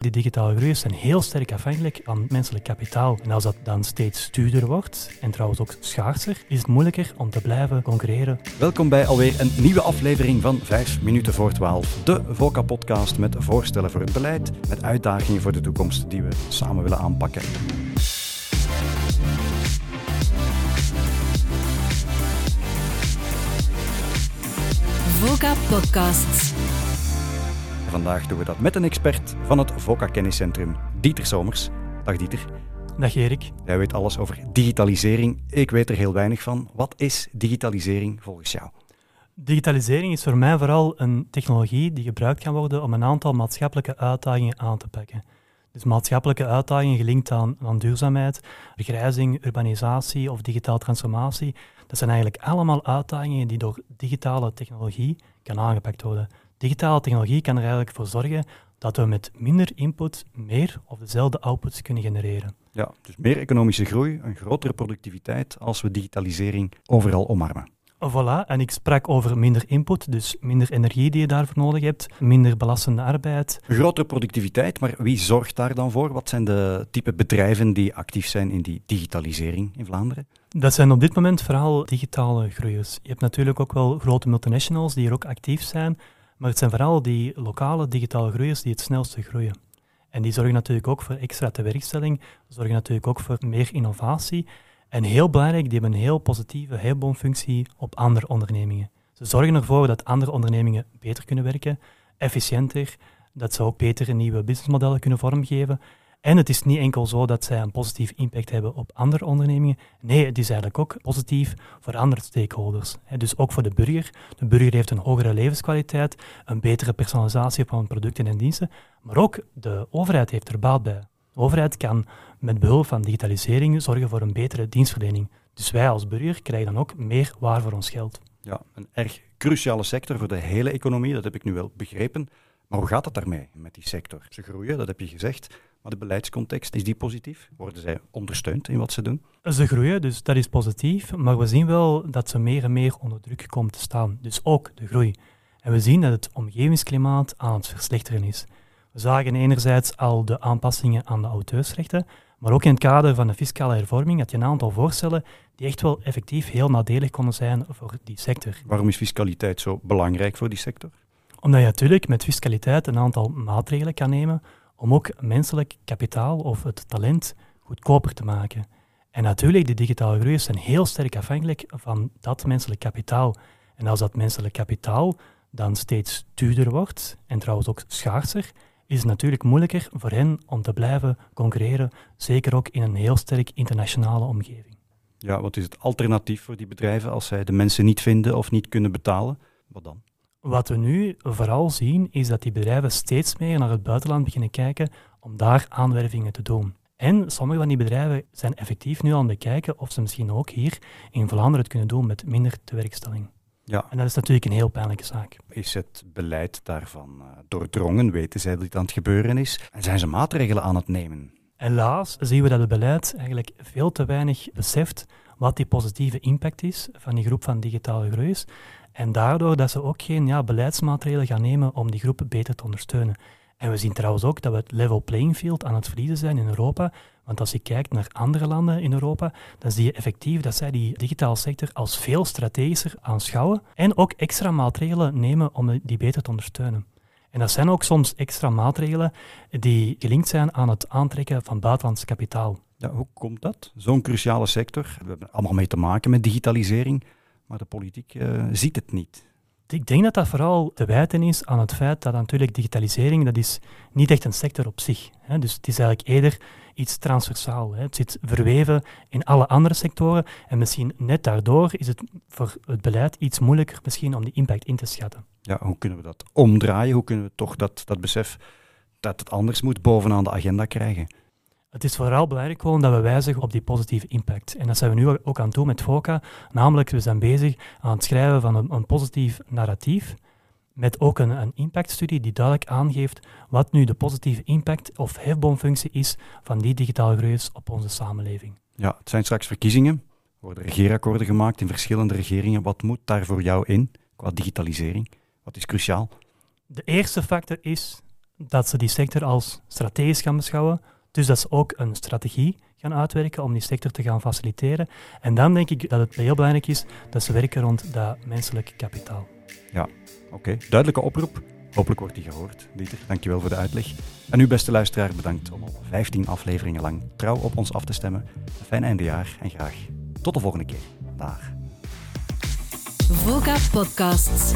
Die digitale groeiers zijn heel sterk afhankelijk van menselijk kapitaal. En als dat dan steeds duurder wordt, en trouwens ook schaarser, is het moeilijker om te blijven concurreren. Welkom bij alweer een nieuwe aflevering van 5 minuten voor 12. De VOCA-podcast met voorstellen voor het beleid, met uitdagingen voor de toekomst die we samen willen aanpakken. VOCA Podcasts. Vandaag doen we dat met een expert van het VOCA Kenniscentrum, Dieter Somers. Dag Dieter. Dag Erik. Jij weet alles over digitalisering. Ik weet er heel weinig van. Wat is digitalisering volgens jou? Digitalisering is voor mij vooral een technologie die gebruikt kan worden om een aantal maatschappelijke uitdagingen aan te pakken. Dus maatschappelijke uitdagingen gelinkt aan, aan duurzaamheid, vergrijzing, urbanisatie of digitale transformatie. Dat zijn eigenlijk allemaal uitdagingen die door digitale technologie kan aangepakt worden. Digitale technologie kan er eigenlijk voor zorgen dat we met minder input meer of dezelfde outputs kunnen genereren. Ja, dus meer economische groei, een grotere productiviteit als we digitalisering overal omarmen. Voilà, en ik sprak over minder input, dus minder energie die je daarvoor nodig hebt, minder belastende arbeid. Grotere productiviteit, maar wie zorgt daar dan voor? Wat zijn de type bedrijven die actief zijn in die digitalisering in Vlaanderen? Dat zijn op dit moment vooral digitale groeiers. Je hebt natuurlijk ook wel grote multinationals die er ook actief zijn, maar het zijn vooral die lokale digitale groeiers die het snelste groeien. En die zorgen natuurlijk ook voor extra tewerkstelling, zorgen natuurlijk ook voor meer innovatie. En heel belangrijk, die hebben een heel positieve hebboomfunctie op andere ondernemingen. Ze zorgen ervoor dat andere ondernemingen beter kunnen werken, efficiënter, dat ze ook betere nieuwe businessmodellen kunnen vormgeven. En het is niet enkel zo dat zij een positief impact hebben op andere ondernemingen. Nee, het is eigenlijk ook positief voor andere stakeholders. Dus ook voor de burger. De burger heeft een hogere levenskwaliteit, een betere personalisatie van producten en diensten. Maar ook de overheid heeft er baat bij. De overheid kan met behulp van digitalisering zorgen voor een betere dienstverlening. Dus wij als burger krijgen dan ook meer waar voor ons geld. Ja, een erg cruciale sector voor de hele economie, dat heb ik nu wel begrepen. Maar hoe gaat het daarmee met die sector? Ze groeien, dat heb je gezegd. Maar de beleidscontext, is die positief? Worden zij ondersteund in wat ze doen? Ze groeien, dus dat is positief. Maar we zien wel dat ze meer en meer onder druk komen te staan. Dus ook de groei. En we zien dat het omgevingsklimaat aan het verslechteren is. We zagen enerzijds al de aanpassingen aan de auteursrechten, maar ook in het kader van de fiscale hervorming had je een aantal voorstellen die echt wel effectief heel nadelig konden zijn voor die sector. Waarom is fiscaliteit zo belangrijk voor die sector? Omdat je natuurlijk met fiscaliteit een aantal maatregelen kan nemen om ook menselijk kapitaal of het talent goedkoper te maken. En natuurlijk, de digitale groeiers zijn heel sterk afhankelijk van dat menselijk kapitaal. En als dat menselijk kapitaal dan steeds duurder wordt, en trouwens ook schaarser, is het natuurlijk moeilijker voor hen om te blijven concurreren, zeker ook in een heel sterk internationale omgeving. Ja, wat is het alternatief voor die bedrijven als zij de mensen niet vinden of niet kunnen betalen? Wat dan? Wat we nu vooral zien, is dat die bedrijven steeds meer naar het buitenland beginnen kijken om daar aanwervingen te doen. En sommige van die bedrijven zijn effectief nu aan het bekijken of ze misschien ook hier in Vlaanderen het kunnen doen met minder tewerkstelling. Ja. En dat is natuurlijk een heel pijnlijke zaak. Is het beleid daarvan uh, doordrongen? Weten zij dat dit aan het gebeuren is? En zijn ze maatregelen aan het nemen? Helaas zien we dat het beleid eigenlijk veel te weinig beseft wat die positieve impact is van die groep van digitale groeiers. En daardoor dat ze ook geen ja, beleidsmaatregelen gaan nemen om die groepen beter te ondersteunen. En we zien trouwens ook dat we het level playing field aan het verliezen zijn in Europa. Want als je kijkt naar andere landen in Europa, dan zie je effectief dat zij die digitale sector als veel strategischer aanschouwen en ook extra maatregelen nemen om die beter te ondersteunen. En dat zijn ook soms extra maatregelen die gelinkt zijn aan het aantrekken van buitenlands kapitaal. Ja, hoe komt dat? Zo'n cruciale sector. We hebben allemaal mee te maken met digitalisering, maar de politiek uh, ziet het niet. Ik denk dat dat vooral te wijten is aan het feit dat natuurlijk digitalisering, dat is niet echt een sector op zich. Hè. Dus het is eigenlijk eerder iets transversaal. Hè. Het zit verweven in alle andere sectoren en misschien net daardoor is het voor het beleid iets moeilijker misschien om die impact in te schatten. Ja, hoe kunnen we dat omdraaien? Hoe kunnen we toch dat, dat besef dat het anders moet bovenaan de agenda krijgen? Het is vooral belangrijk gewoon dat we wijzigen op die positieve impact. En dat zijn we nu ook aan het doen met FOCA. Namelijk, we zijn bezig aan het schrijven van een, een positief narratief. Met ook een, een impactstudie die duidelijk aangeeft wat nu de positieve impact of hefboomfunctie is van die digitale groeiers op onze samenleving. Ja, het zijn straks verkiezingen. Er worden regeerakkoorden gemaakt in verschillende regeringen. Wat moet daar voor jou in qua digitalisering? Wat is cruciaal? De eerste factor is dat ze die sector als strategisch gaan beschouwen. Dus dat ze ook een strategie gaan uitwerken om die sector te gaan faciliteren. En dan denk ik dat het heel belangrijk is dat ze werken rond dat menselijk kapitaal. Ja, oké. Duidelijke oproep. Hopelijk wordt die gehoord. Dieter, dankjewel voor de uitleg. En u, beste luisteraar, bedankt om al 15 afleveringen lang trouw op ons af te stemmen. Een fijn eindejaar en graag tot de volgende keer. Dag. VOCA Podcasts.